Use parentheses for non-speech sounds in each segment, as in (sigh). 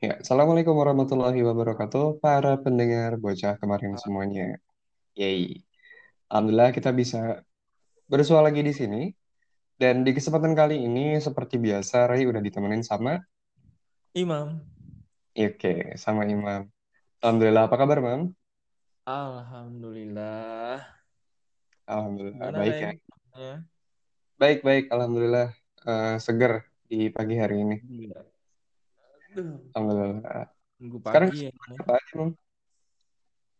Ya, Assalamualaikum warahmatullahi wabarakatuh, para pendengar bocah kemarin semuanya. Yay. Alhamdulillah kita bisa bersua lagi di sini. Dan di kesempatan kali ini, seperti biasa, Ray udah ditemenin sama, Imam, ya, oke, sama Imam. Alhamdulillah, apa kabar, Mam? Alhamdulillah. Alhamdulillah, Gimana, baik ya. Ya, Baik-baik, Alhamdulillah. eh, seger di pagi hari ini. Gila. Alhamdulillah. minggu Sekarang pagi ya. apa aja, Mam?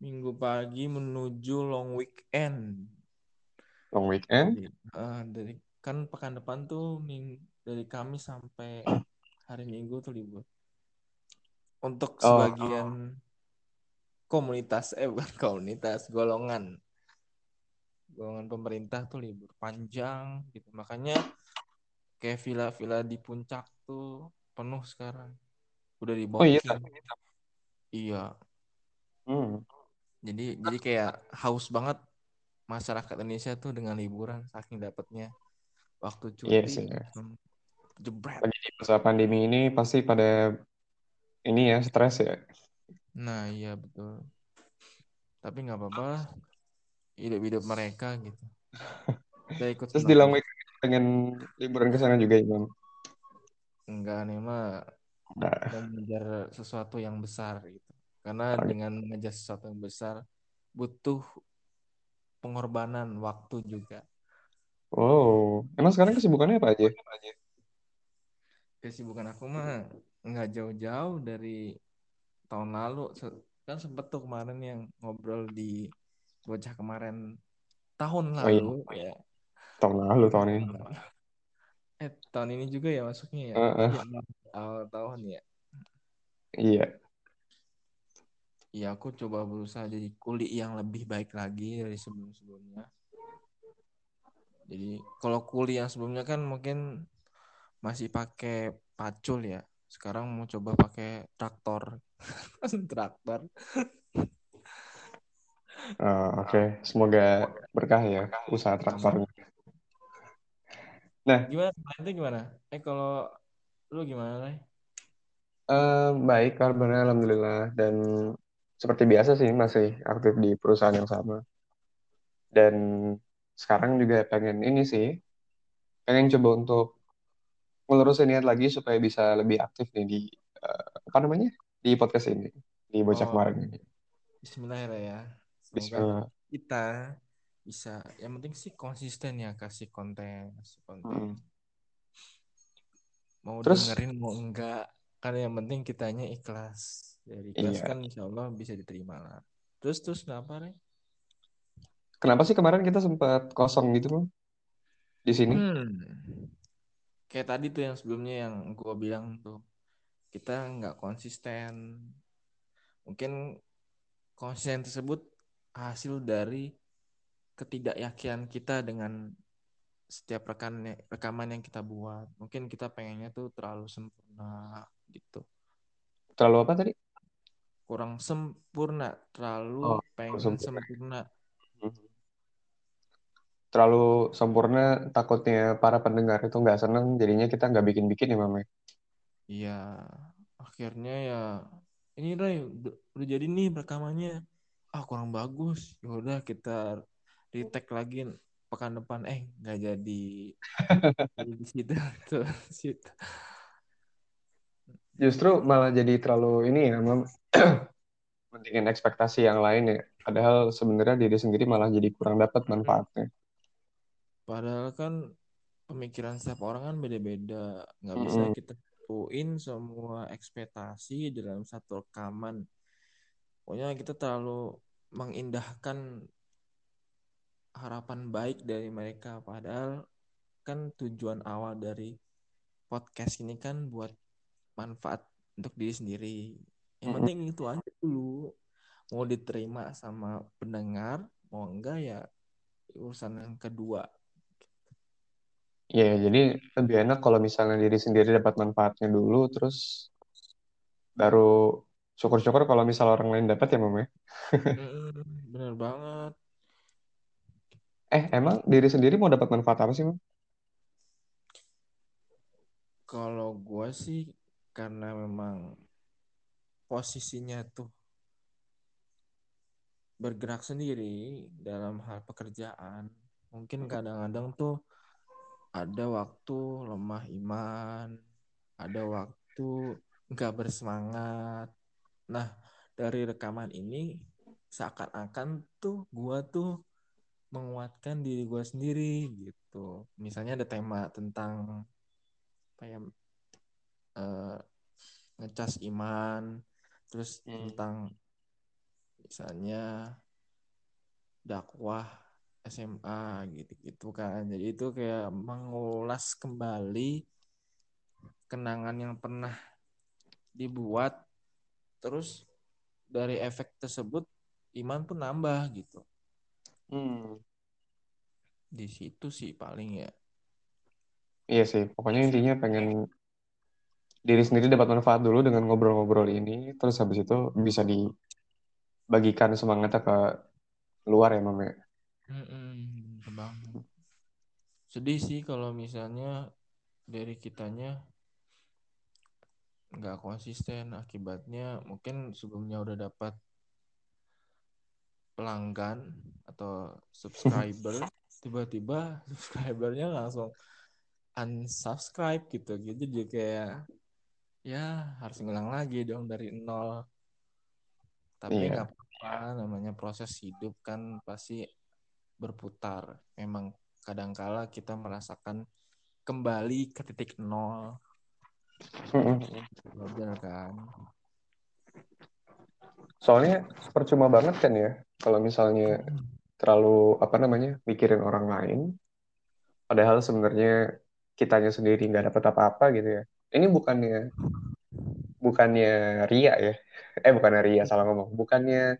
Minggu pagi menuju long weekend. Long weekend? Ah, dari kan pekan depan tuh ming, dari Kamis sampai hari Minggu tuh libur. Untuk Oh, sebagian komunitas, eh bukan komunitas, golongan. Golongan pemerintah tuh libur panjang gitu. Makanya kayak villa-villa di puncak tuh penuh sekarang. Udah di oh iya. Iya. Hmm. Jadi jadi kayak haus banget masyarakat Indonesia tuh dengan liburan saking dapatnya waktu Iya cuti sih. langsung jebret. Lagi di masa pandemi ini pasti pada ini ya, stres ya. Nah, iya betul. Tapi nggak apa-apa. Hidup-hidup mereka gitu. Kita (laughs) ikut Terus di pengen liburan ke sana juga, Imam. Enggak nih mah Nah, mau mengejar sesuatu yang besar gitu. Karena oke. dengan mengejar sesuatu yang besar butuh pengorbanan waktu juga. Wow, emang sekarang kesibukannya apa aja? Kesibukan aku mah nggak jauh-jauh dari tahun lalu. Kan sempet tuh kemarin yang ngobrol di bocah kemarin tahun Oh iya, lalu ya. tahun lalu tahun ini. Eh tahun ini juga ya masuknya ya. Iya awal tahun ya. iya, Ya aku coba berusaha jadi kuli yang lebih baik lagi dari sebelum-sebelumnya. Jadi kalau kuli yang sebelumnya kan mungkin masih pakai pacul ya. Sekarang mau coba pakai traktor. (laughs) traktor. Eh, oke. Semoga berkah ya usaha traktornya. Nah, Gimana? Nanti gimana? Eh kalau lu gimana, Ray? eh, baik kabarnya alhamdulillah dan seperti biasa sih masih aktif di perusahaan yang sama. Dan sekarang juga pengen ini sih, pengen coba untuk ngelurusin niat lagi supaya bisa lebih aktif nih di eh, apa namanya di podcast ini di bocah Oh, kemarin ini. Bismillah ya, Bismillah. kita bisa. Yang penting sih konsisten ya kasih konten, kasih konten. Mm. Mau Terus dengerin mau enggak, kan yang penting kitanya ikhlas. Dari ikhlas iya, kan insya Allah bisa diterima lah. Terus terus kenapa, Ray? kenapa sih kemarin kita sempat kosong gitu Bang, di sini? Hmm. Kayak tadi tuh yang sebelumnya yang gua bilang tuh kita nggak konsisten. Mungkin konsisten tersebut hasil dari ketidakyakinan kita dengan setiap rekan rekaman yang kita buat. Mungkin kita pengennya tuh terlalu sempurna gitu. Terlalu apa tadi? Kurang sempurna, terlalu Oh, pengen sempurna. sempurna. Mhm. Terlalu sempurna takutnya para pendengar itu nggak seneng jadinya kita nggak bikin-bikin ya Mame. Iya, akhirnya ya ini Ray udah, udah jadi nih rekamannya. Ah, kurang bagus. Ya udah kita retake lagi pekan depan eh nggak jadi (laughs) di situ tuh situ. Justru malah jadi terlalu ini ya Mam, (clears throat) mentingin ekspektasi yang lain ya. Padahal sebenarnya diri sendiri malah jadi kurang dapat manfaatnya. Padahal kan pemikiran setiap orang kan beda-beda. Nggak bisa Mm-mm. kita tentuin semua ekspektasi dalam satu rekaman. Pokoknya kita terlalu mengindahkan harapan baik dari mereka. Padahal kan tujuan awal dari podcast ini kan buat manfaat untuk diri sendiri. Yang penting itu aja dulu. Mau diterima sama pendengar, mau enggak ya urusan yang kedua. Ya, jadi lebih enak kalau misalnya diri sendiri dapat manfaatnya dulu, terus baru syukur-syukur kalau misal orang lain dapat ya Mame. Mm-mm, bener banget. Eh, emang diri sendiri mau dapat manfaat apa sih, Mam? Kalau gue sih karena memang posisinya tuh bergerak sendiri dalam hal pekerjaan, mungkin kadang-kadang tuh ada waktu lemah iman, ada waktu nggak bersemangat. Nah, dari rekaman ini seakan-akan tuh gua tuh menguatkan diri gua sendiri gitu. Misalnya ada tema tentang apa ya eh, ngecas iman, terus Hmm. tentang misalnya dakwah SMA gitu-gitu kan. Jadi itu kayak mengulas kembali kenangan yang pernah dibuat terus dari efek tersebut iman pun nambah gitu. Hmm. Di situ sih paling ya. Iya sih, pokoknya intinya pengen diri sendiri dapat manfaat dulu dengan ngobrol-ngobrol ini, terus habis itu bisa dibagikan semangatnya ke luar ya, Mam ya. Banget. Sedih sih kalau misalnya dari kitanya nggak konsisten akibatnya mungkin sebelumnya udah dapat pelanggan atau subscriber (laughs) tiba-tiba subscribernya langsung unsubscribe gitu. Gitu jadi kayak ya harus ngulang lagi dong dari nol. Tapi Iya. nggak apa-apa namanya proses hidup kan pasti berputar. Memang kadangkala kita merasakan kembali ke titik nol. Belajar kan Soalnya percuma banget kan ya, kalau misalnya terlalu apa namanya mikirin orang lain, padahal sebenarnya kitanya sendiri nggak dapat apa-apa gitu ya. Ini bukannya bukannya ria ya, (laughs) eh bukannya ria salah ngomong, bukannya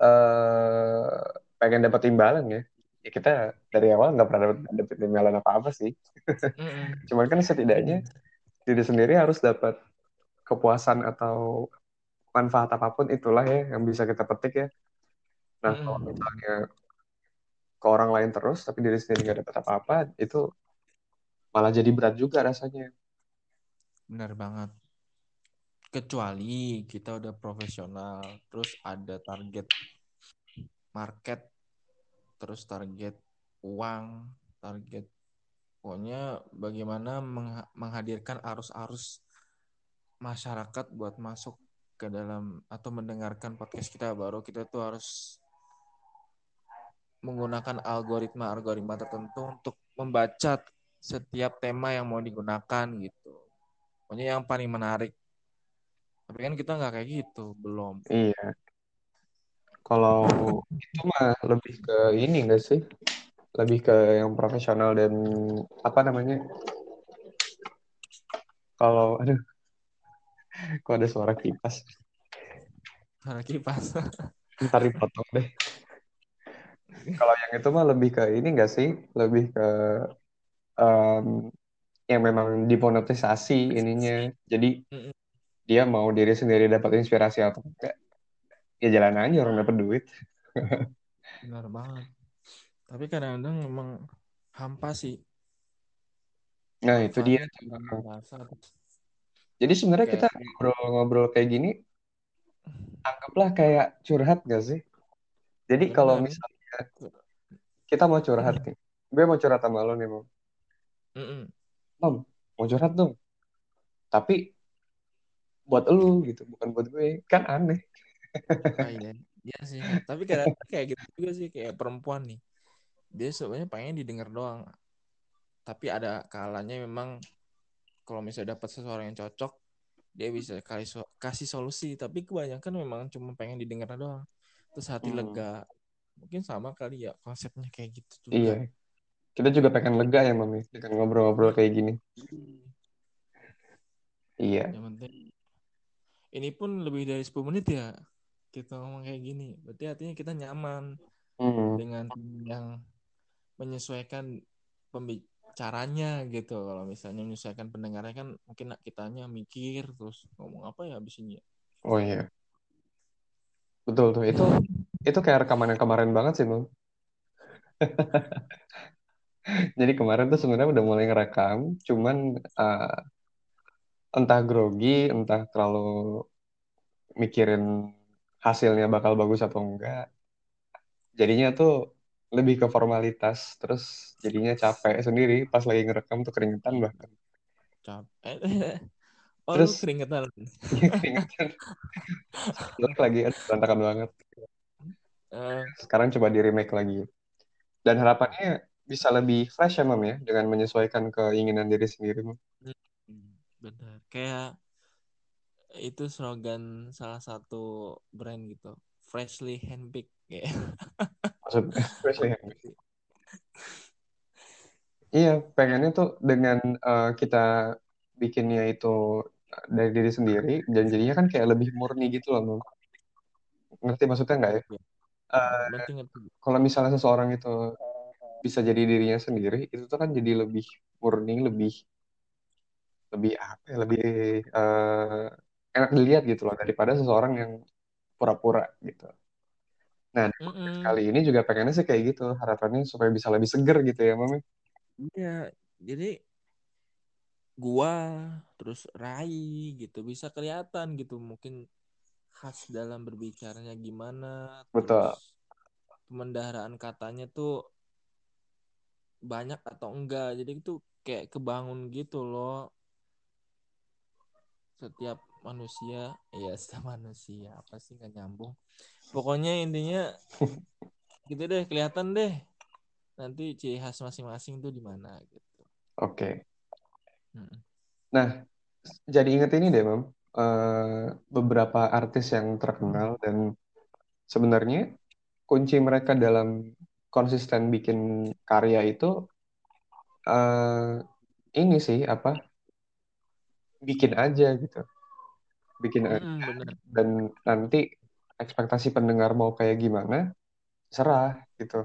eh pengen dapat imbalan ya. Ya kita dari awal nggak pernah dapat imbalan apa-apa sih. Mm-mm. (laughs) Cuman kan setidaknya diri sendiri harus dapat kepuasan atau manfaat apa pun itulah ya yang bisa kita petik ya. Nah kalau Mm-mm. misalnya ke orang lain terus tapi diri sendiri nggak dapat apa-apa itu malah jadi berat juga rasanya. benar banget kecuali kita udah profesional terus ada target market terus target uang target pokoknya bagaimana mengha- menghadirkan arus-arus masyarakat buat masuk ke dalam atau mendengarkan podcast kita baru kita tuh harus menggunakan algoritma-algoritma tertentu untuk membaca setiap tema yang mau digunakan gitu. Pokoknya yang paling menarik. Tapi kan kita nggak kayak gitu, belum. Iya. Kalau itu mah lebih ke ini enggak sih? Lebih ke yang profesional dan apa namanya? Kalau aduh, kok ada suara kipas? Karena kipas. (laughs) Ntar dipotong deh. Kalau yang itu mah lebih ke ini enggak sih? Lebih ke em, yang memang dimonetisasi ininya. Jadi dia mau diri sendiri dapat inspirasi atau enggak? Ya jalan aja orang dapat duit. (laughs) Benar banget. Tapi kadang-kadang memang hampa sih. Nah, itu dia. Merasa Jadi sebenarnya kita ngobrol-ngobrol kayak gini, anggaplah kayak curhat gak sih? Jadi kalau misalnya kita mau curhat nih, gue mau curhat sama lo nih, Mom. Mm-mm. Mom, mau curhat dong. Tapi buat lu gitu, bukan buat gue. Kan aneh. Ah, iya. Iya sih. Tapi kadang kayak gitu juga sih kayak perempuan nih. Dia sebenarnya pengen didengar doang. Tapi ada kalanya memang kalau misalnya dapat seseorang yang cocok, dia bisa kasih kasih solusi. Tapi kebanyakan memang cuma pengen didengar doang. Terus hati Hmm. lega. Mungkin sama kali ya konsepnya kayak gitu Iya. juga. Kita juga pengen lega ya, Mami, dengan ngobrol-ngobrol kayak gini. Iya. Yang penting ini pun lebih dari 10 menit ya kita ngomong kayak gini. Berarti artinya kita nyaman Hmm. dengan yang menyesuaikan pembicaranya gitu. Kalau misalnya menyesuaikan pendengarnya kan mungkin kitanya mikir terus ngomong apa ya abis ini ya. Oh iya. Betul tuh. Itu itu kayak rekaman yang kemarin banget sih, Mom. (laughs) Jadi kemarin tuh sebenarnya udah mulai ngerekam, cuman uh, entah grogi, entah terlalu mikirin hasilnya bakal bagus atau enggak. Jadinya tuh lebih ke formalitas, terus jadinya capek sendiri pas lagi ngerekam tuh keringetan bahkan. capek (laughs) oh lu Terus keringetan ya (laughs) keringetan Look lagi berantakan banget. Eh, Sekarang coba di remake lagi. Dan harapannya bisa lebih fresh ya Mam ya dengan menyesuaikan keinginan diri sendiri. Mam. hmm, bener kayak itu slogan salah satu brand gitu freshly handpicked kayak Maksud ya. Iya, pengennya tuh dengan eh, kita bikinnya itu dari diri sendiri, dan jadinya kan kayak lebih murni gitu loh. Ngerti maksudnya nggak ya? Eh, ngerti kalau misalnya seseorang itu bisa jadi dirinya sendiri, itu tuh kan jadi lebih murni, lebih lebih apa ya, lebih eh, enak dilihat gitu loh daripada seseorang yang pura-pura gitu. Nah, di podcast Mm-mm. kali ini juga pengennya sih kayak gitu, harapannya supaya bisa lebih seger gitu ya, Mami. Iya, jadi gua terus Rai gitu bisa kelihatan gitu mungkin khas dalam berbicaranya gimana, Betul. pemendaharaan katanya tuh banyak atau enggak. Jadi itu kayak kebangun gitu loh setiap manusia, ya (laughs) setiap manusia apa sih nggak nyambung. Pokoknya intinya gitu deh kelihatan deh nanti ciri khas masing-masing tuh di mana gitu. Oke. Mm. Nah, jadi inget ini deh, Mam. Eh, beberapa artis yang terkenal dan sebenarnya kunci mereka dalam konsisten bikin karya itu eh, ini sih apa? Bikin aja gitu. Bikin aja Mm-mm, bener. dan nanti ekspektasi pendengar mau kayak gimana, serah gitu.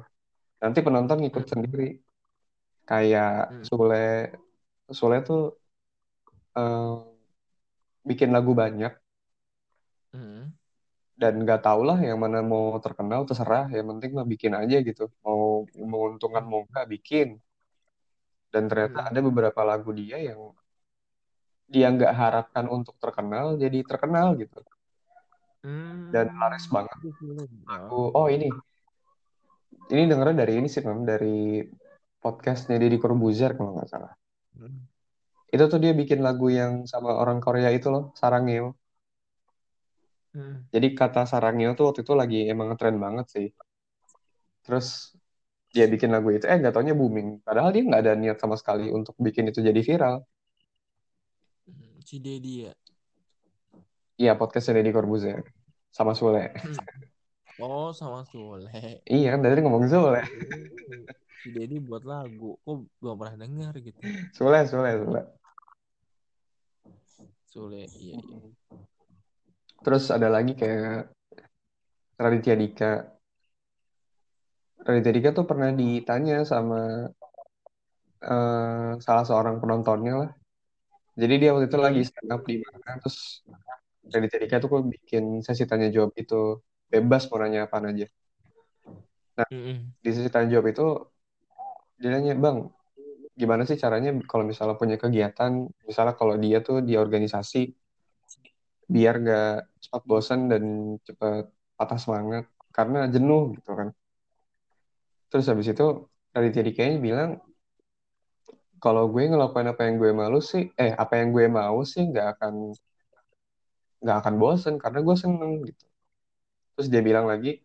Nanti penonton ngikut Mm-mm. sendiri. Kayak Mm-mm. Sule, Sule tuh eh, bikin lagu banyak Mm-mm. dan nggak tau lah yang mana mau terkenal terserah yang penting mah bikin aja gitu mau menguntungkan mau nggak bikin dan ternyata Mm-mm. ada beberapa lagu dia yang dia nggak harapkan untuk terkenal jadi terkenal gitu dan laris Hmm, banget itu film. lagu Oh. oh ini ini dengernya dari ini sih mam dari podcastnya Deddy Corbuzier kalau nggak salah Hmm. itu tuh dia bikin lagu yang sama orang Korea itu loh Sarangeo Hmm. jadi kata Sarangeo tuh waktu itu lagi emang ngetren banget sih terus dia bikin lagu itu eh nggak taunya booming padahal dia nggak ada niat sama sekali untuk bikin itu jadi viral Hmm. Si Dedi ya. Iya, podcastnya Deddy Corbuzier sama Sule. Hmm. Oh, sama Sule. Iya kan tadi ngomong Sule. Si Dedi buat lagu. Kok belum pernah dengar gitu. Sule, Sule, Sule. Sule, iya, iya. Terus ada lagi kayak Raditya Dika. Raditya Dika tuh pernah ditanya sama eh, salah seorang penontonnya lah. Jadi dia waktu itu lagi Hmm. stand up di mana, terus Raditya Dika tuh kok bikin sesi tanya jawab itu bebas mau nanya apa aja. Nah, Mm-mm. di sesi tanya jawab itu dia nanya, Bang, gimana sih caranya kalau misalnya punya kegiatan, misalnya kalau dia tuh di organisasi, biar gak cepat bosan dan cepat patah semangat karena jenuh gitu kan. Terus habis itu Raditya Dikanya bilang kalau gue ngelakuin apa yang gue malu sih, eh apa yang gue mau sih nggak akan nggak akan bosen karena gue seneng gitu. Terus dia bilang lagi,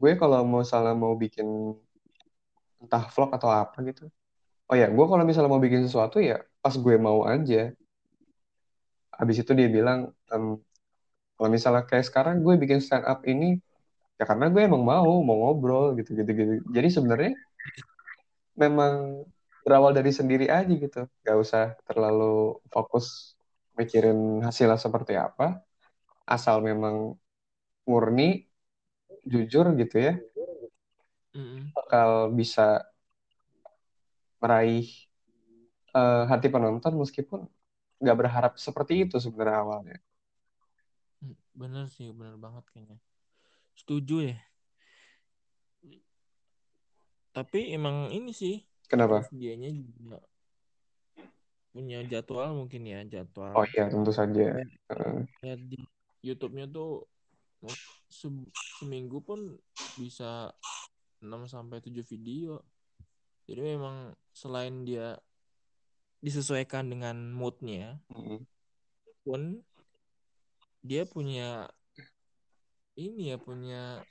gue kalau mau salah mau bikin entah vlog atau apa gitu. Oh ya, gue kalau misalnya mau bikin sesuatu ya pas gue mau aja. Habis itu dia bilang, "Em, kalau misalnya kayak sekarang gue bikin stand up ini ya karena gue emang mau mau ngobrol gitu gitu gitu. Jadi sebenarnya memang berawal dari sendiri aja gitu. Gak usah terlalu fokus mikirin hasilnya seperti apa. Asal memang murni, jujur gitu ya, Mm-mm. bakal bisa meraih eh, hati penonton meskipun nggak berharap seperti itu sebenarnya awalnya. Hmm, Bener sih, bener banget kayaknya. Setuju ya. Tapi emang ini sih Kenapa? dianya juga punya jadwal mungkin ya jadwal Oh iya, tentu saja. Eh, kayak di YouTube-nya tuh se- seminggu pun bisa 6 sampai 7 video. Jadi memang selain dia disesuaikan dengan moodnya Mm-mm. pun dia punya ini ya punya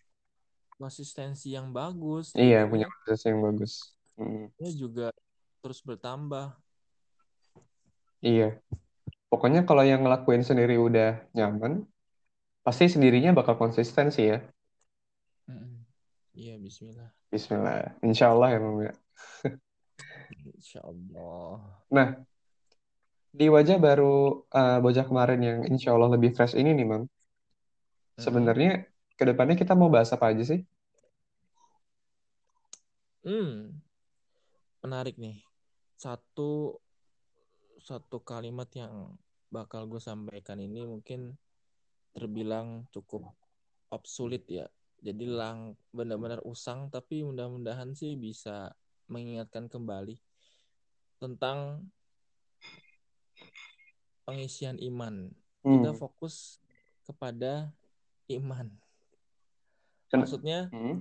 konsistensi yang bagus. Iya, punya proses yang bagus. Mm. dia juga terus bertambah. Iya. Pokoknya kalau yang ngelakuin sendiri udah nyaman, pasti sendirinya bakal konsisten sih ya. Mm-mm. Iya, bismillah. Bismillah. Insya Allah ya, Mam. ya. Insya Allah. Nah, di wajah baru uh, bocah kemarin yang insya Allah lebih fresh ini nih, Mam. Mm-mm. Sebenarnya ke depannya kita mau bahas apa aja sih? Hmm, menarik nih. Satu satu kalimat yang bakal gue sampaikan ini mungkin terbilang cukup obsolete ya. Jadi lang benar-benar usang tapi mudah-mudahan sih bisa mengingatkan kembali tentang pengisian iman. Kita Hmm. fokus kepada iman. Maksudnya Hmm.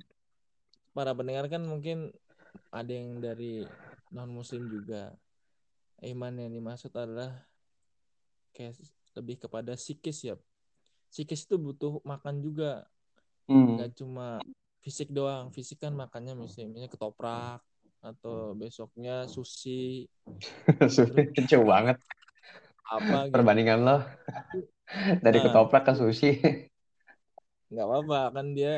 para pendengar kan mungkin ada yang dari non muslim juga. Iman yang dimaksud adalah kayak lebih kepada psikis ya. Psikis itu butuh makan juga, Hmm. nggak cuma fisik doang. Fisik kan makannya misalnya ketoprak atau besoknya sushi (laughs) Sushi jauh banget apa gitu. perbandingan lo dari Nah, ketoprak ke sushi. (laughs) nggak apa-apa kan dia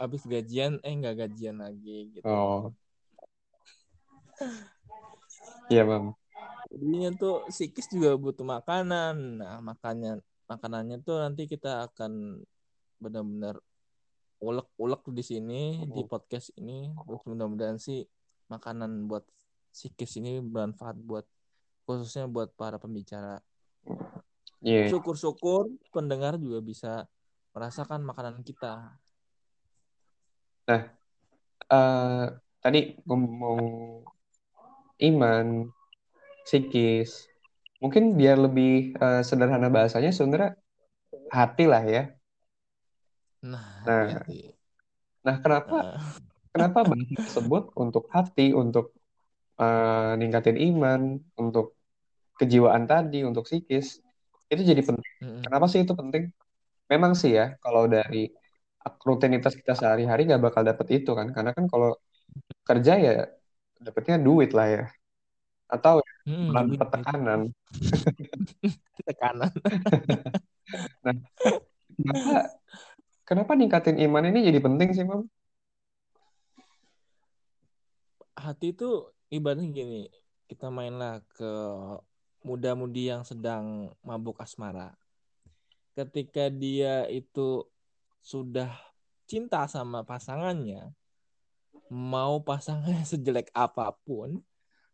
habis gajian eh nggak gajian lagi gitu. Oh, iya, Mam. Jadinya tuh psikis juga butuh makanan. Nah, makannya makanannya tuh nanti kita akan benar-benar ulek-ulek di sini di Hmm. podcast ini. Terus mudah-mudahan sih makanan buat psikis ini bermanfaat buat khususnya buat para pembicara. Iya. Syukur-syukur pendengar juga bisa merasakan makanan kita. Nah, eh, tadi ngomong iman, psikis, mungkin biar lebih eh, sederhana bahasanya sebenarnya hati lah ya. Nah, Nah, hati-hati. nah kenapa Nah, (laughs) kenapa bahasa tersebut untuk hati, untuk eh, ningkatin iman, untuk kejiwaan tadi, untuk psikis, itu jadi penting. mm-mm. Kenapa sih itu penting? Memang sih ya, kalau dari rutinitas kita sehari-hari nggak bakal dapet itu kan, karena kan kalau kerja ya dapetnya duit lah ya, atau Mm, duit dapet gitu. tekanan. (laughs) Tekanan. (laughs) Nah, kenapa kenapa ningkatin iman ini jadi penting sih, Mam? hati itu ibaratnya gini, kita mainlah ke muda-mudi yang sedang mabuk asmara. Ketika dia itu sudah cinta sama pasangannya, mau pasangannya (laughs) sejelek apa pun,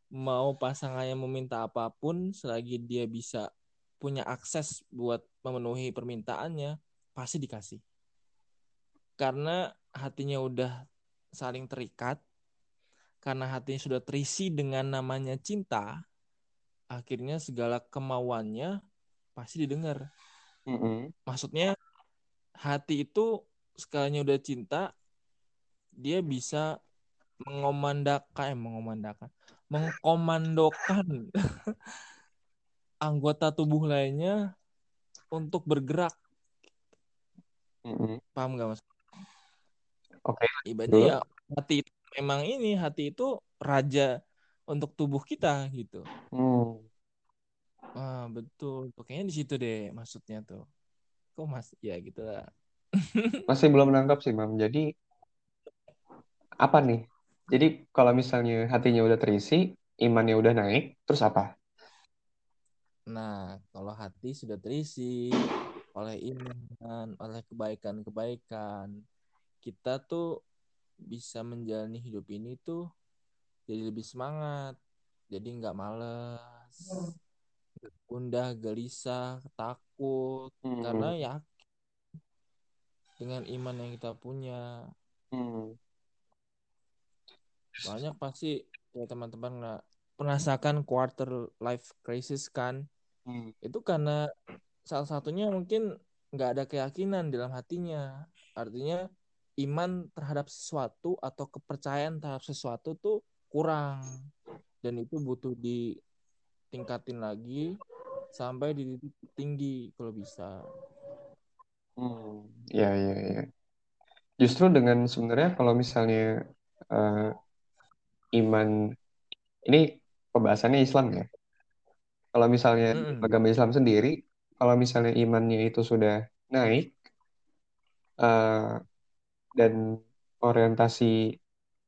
mau pasangannya meminta apa pun, selagi dia bisa punya akses buat memenuhi permintaannya, pasti dikasih. Karena hatinya udah saling terikat, karena hatinya sudah terisi dengan namanya cinta, akhirnya segala kemauannya pasti didengar. Mm-mm. Maksudnya hati itu sekalinya udah cinta, dia bisa mengomandakan, eh, mengomandakan, mengkomandokan (laughs) anggota tubuh lainnya untuk bergerak. Mm-mm. Paham nggak mas? Oke, Ibaratnya dulu. ya hati itu memang ini hati itu raja untuk tubuh kita gitu. Hmm. Wah betul, kayaknya di situ deh maksudnya tuh. Kok mas? Ya gitu lah. (laughs) Masih belum nangkap sih, Mam. Jadi apa nih? Jadi kalau misalnya hatinya udah terisi, imannya udah naik, terus apa? Nah, kalau hati sudah terisi oleh iman, oleh kebaikan-kebaikan, kita tuh bisa menjalani hidup ini tuh jadi lebih semangat, jadi nggak males, gundah, gelisah, takut, karena Hmm. ya dengan iman yang kita punya, Hmm. Banyak pasti ya teman-teman nggak merasakan quarter life crisis kan, Hmm. itu karena salah satunya mungkin nggak ada keyakinan dalam hatinya. Artinya iman terhadap sesuatu atau kepercayaan terhadap sesuatu tuh kurang dan itu butuh ditingkatin lagi sampai di titik tinggi kalau bisa. Hmm, ya, ya, ya. Justru dengan sebenarnya kalau misalnya uh, iman ini pembahasannya Islam ya. Kalau misalnya Mm-mm. agama Islam sendiri, kalau misalnya imannya itu sudah naik uh, dan orientasi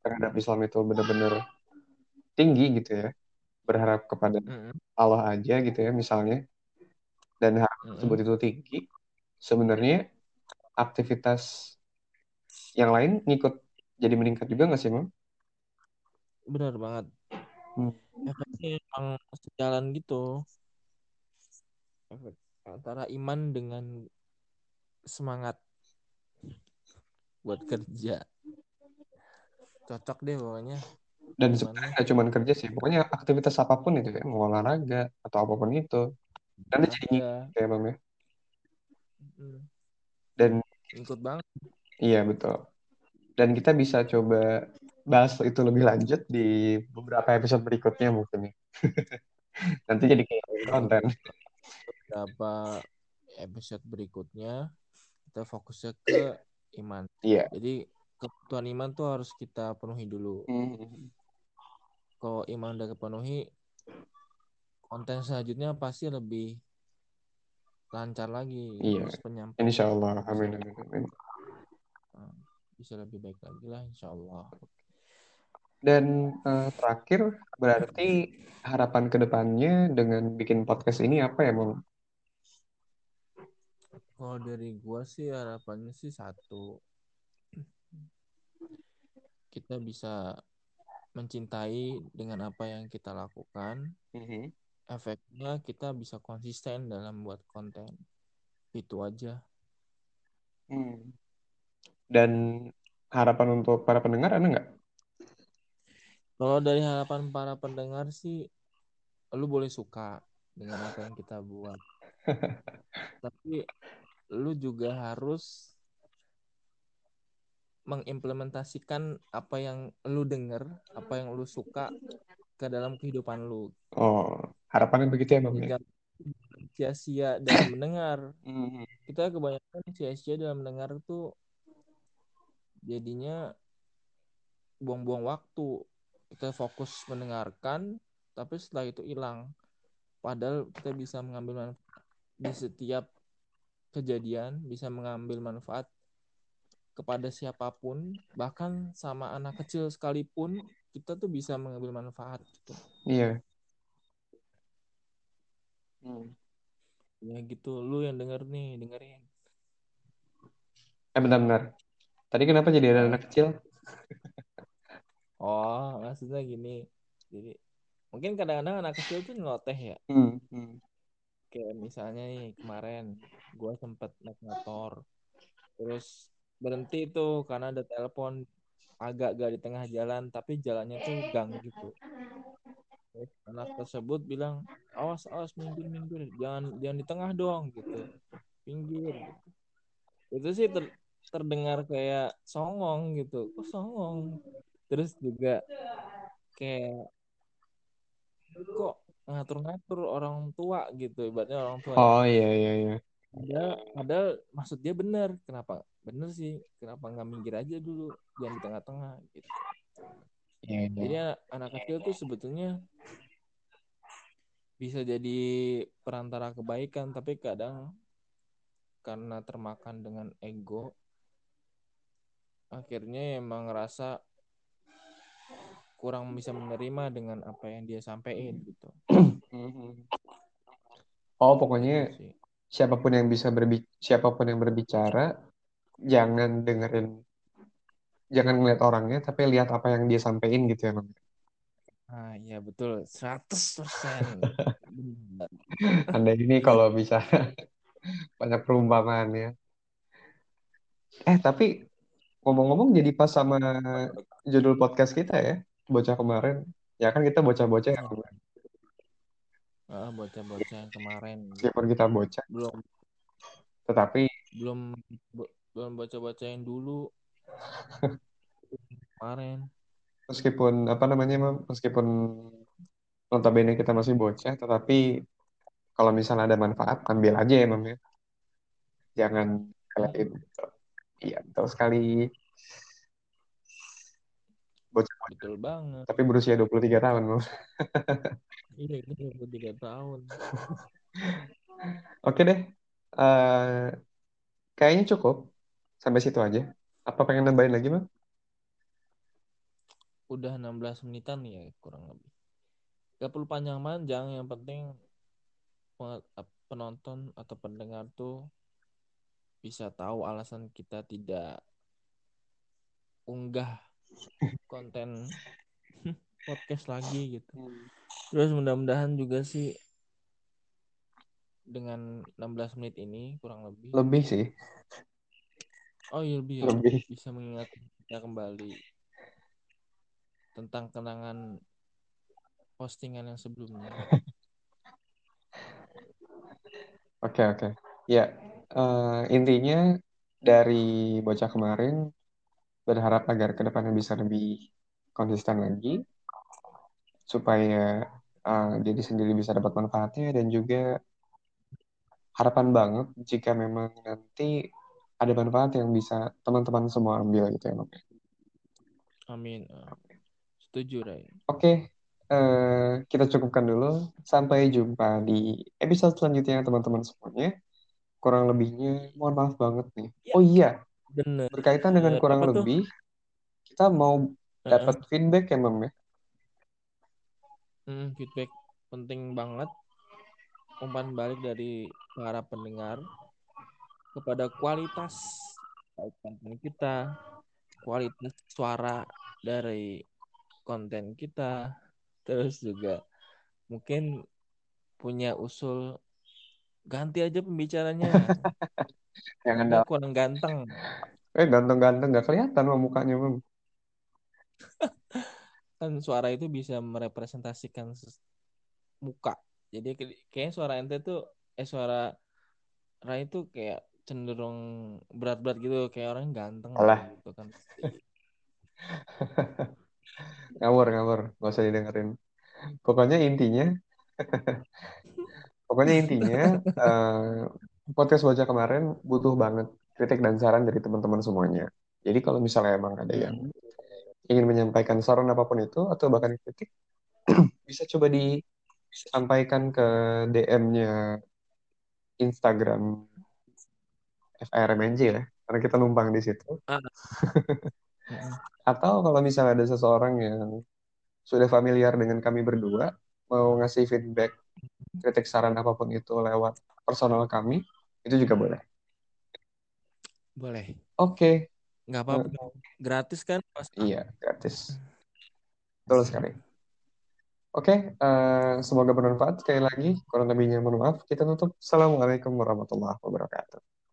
terhadap Islam itu benar-benar tinggi gitu ya, berharap kepada Mm-mm. Allah aja gitu ya misalnya, dan tersebut Mm-mm. itu tinggi, sebenarnya aktivitas yang lain ngikut jadi meningkat juga nggak sih, Mam? Benar banget. Hmm. Efeknya emang sejalan gitu. Efek antara iman dengan semangat buat kerja. Cocok deh pokoknya. Dan sebenarnya nggak cuma kerja sih, pokoknya aktivitas apa pun itu ya, mau olahraga atau apa pun itu, nanti jadi ngikut ya, Mam ya. Mm. Dan Ikut banget. iya betul. Dan kita bisa coba bahas itu lebih lanjut di beberapa episode berikutnya mungkin. (laughs) Nanti jadi kayak konten. Beberapa episode berikutnya kita fokusnya ke iman. Iya. Jadi kebutuhan iman tuh harus kita penuhi dulu. Hmm. Kalau iman udah kepenuhi, konten selanjutnya pasti lebih lancar lagi. Iya. Terus penyampaian Insya Allah. Amin, amin, amin. bisa lebih baik lagi lah insya Allah. Dan uh, terakhir, berarti harapan ke depannya dengan bikin podcast ini apa ya, Mam? Kalau dari gua sih harapannya sih satu, kita bisa mencintai dengan apa yang kita lakukan. Mm-hmm. Efeknya kita bisa konsisten dalam buat konten. Itu aja. Hmm. Dan harapan untuk para pendengar ada nggak? Kalau dari harapan para pendengar sih, lu boleh suka dengan apa yang kita buat. (laughs) Tapi lu juga harus mengimplementasikan apa yang lu denger, apa yang lu suka ke dalam kehidupan lu. Oh, harapannya begitu ya? Jadi jangan sia-sia dalam (laughs) mendengar. Mm-hmm. Kita kebanyakan sia-sia dalam mendengar tuh jadinya buang-buang waktu. Kita fokus mendengarkan, tapi setelah itu hilang. Padahal kita bisa mengambil manfaat di setiap kejadian, bisa mengambil manfaat kepada siapa pun, bahkan sama anak kecil sekalipun, kita tuh bisa mengambil manfaat gitu. Iya. Hmm. Ya gitu, lu yang denger nih, dengerin. Eh benar-benar. Tadi kenapa jadi ada anak kecil? Oh, maksudnya gini. Jadi mungkin kadang-kadang anak kecil tuh ngeloteh ya. Hmm. Hmm. Kayak misalnya nih kemarin gue sempet naik motor, terus berhenti tuh karena ada telepon agak gak di tengah jalan, tapi jalannya tuh gang gitu. Terus anak tersebut bilang, awas awas minggir minggir, jangan jangan di tengah dong gitu, pinggir. Gitu. Itu sih ter, terdengar kayak songong gitu, kok songong. Terus juga kayak kok ngatur-ngatur orang tua gitu, ibaratnya orang tua. Oh iya iya iya. Padahal, padahal maksud dia benar. Kenapa? Bener sih. Kenapa nggak minggir aja dulu, jangan di tengah-tengah gitu. Iya, iya. Jadi anak, anak kecil tuh sebetulnya bisa jadi perantara kebaikan, tapi kadang karena termakan dengan ego, akhirnya emang ngerasa kurang bisa menerima dengan apa yang dia sampaikan gitu. (clears throat) Oh pokoknya Gitu siapa pun yang bisa berbi siapa pun yang berbicara jangan dengerin jangan ngeliat orangnya tapi lihat apa yang dia sampaikan gitu ya bang. Ah iya betul 100% Benar. (laughs) Anda ini kalau bisa (laughs) banyak perumpamaannya. Eh tapi ngomong-ngomong jadi pas sama judul podcast kita ya bocah kemarin ya kan kita bocah-bocah ya Bang. Ah, bocah-bocah yang kemarin meskipun kita bocah belum Tetapi belum belum baca bacain dulu (laughs) kemarin meskipun apa namanya meskipun notabene kita masih bocah, tetapi kalau misalnya ada manfaat ambil aja ya Mam ya. Jangan kalian gitu. Iya, betul sekali. Bocah, betul banget tapi berusia 23 tahun Mam. (laughs) iya ini 23 tahun (laughs) Oke deh. Eh, kayaknya cukup sampai situ aja. Apa pengen nambahin lagi Mam? udah 16 menitan ya kurang lebih gak perlu panjang-panjang yang penting pe- penonton atau pendengar tuh bisa tahu alasan kita tidak unggah (laughs) konten (laughs) podcast lagi gitu terus mudah-mudahan juga sih dengan 16 menit ini kurang lebih Lebih sih. oh iya lebih ya Lebih. bisa mengingatkan kita kembali tentang kenangan postingan yang sebelumnya (laughs) Oke, oke. Ya, eh, intinya dari bocah kemarin berharap agar ke depannya bisa lebih konsisten lagi supaya eh, jadi sendiri bisa dapat manfaatnya dan juga harapan banget jika memang nanti ada manfaat yang bisa teman-teman semua ambil gitu ya, Mam. amin setuju Ray Oke, eh, kita cukupkan dulu. Sampai jumpa di episode selanjutnya teman-teman semuanya. Kurang lebihnya, mohon maaf banget nih. Ya. Oh iya, bener. Berkaitan dengan Eh, kurang apa tuh? lebih, kita mau dapat feedback ya, Mam ya. Hmm, feedback penting banget. Umpan balik dari para pendengar kepada kualitas konten kita, kualitas suara dari konten kita, terus juga mungkin punya usul ganti aja pembicaranya, (laughs) Jangan Ini dalam. kurang ganteng. Eh, ganteng-ganteng nggak kelihatan Mam, mukanya, Mam. (laughs) Kan suara itu bisa merepresentasikan muka. Jadi kayak- kayaknya suara ente tuh eh suara Rai itu kayak cenderung berat-berat gitu kayak orang ganteng Alah. gitu kan. (laughs) Ngawur, ngawur. Nggak usah didengerin. Pokoknya intinya, (laughs) pokoknya intinya, podcast Bocah kemarin butuh banget kritik dan saran dari teman-teman semuanya. Jadi kalau misalnya emang ada yang ingin menyampaikan saran apa pun itu, atau bahkan kritik, (clears throat) bisa coba disampaikan ke DM-nya Instagram FRMNJ ya, karena kita numpang di situ. Ah. (laughs) Atau kalau misalnya ada seseorang yang sudah familiar dengan kami berdua, mau ngasih feedback, kritik saran apa pun itu lewat personal kami, itu juga boleh. Boleh. Oke, Nggak apa-apa. Gratis kan? Mas? iya, gratis. Betul sekali. Oke, eh, semoga bermanfaat. Sekali lagi, kurang lebihnya mohon maaf. Kita tutup. Assalamualaikum warahmatullahi wabarakatuh.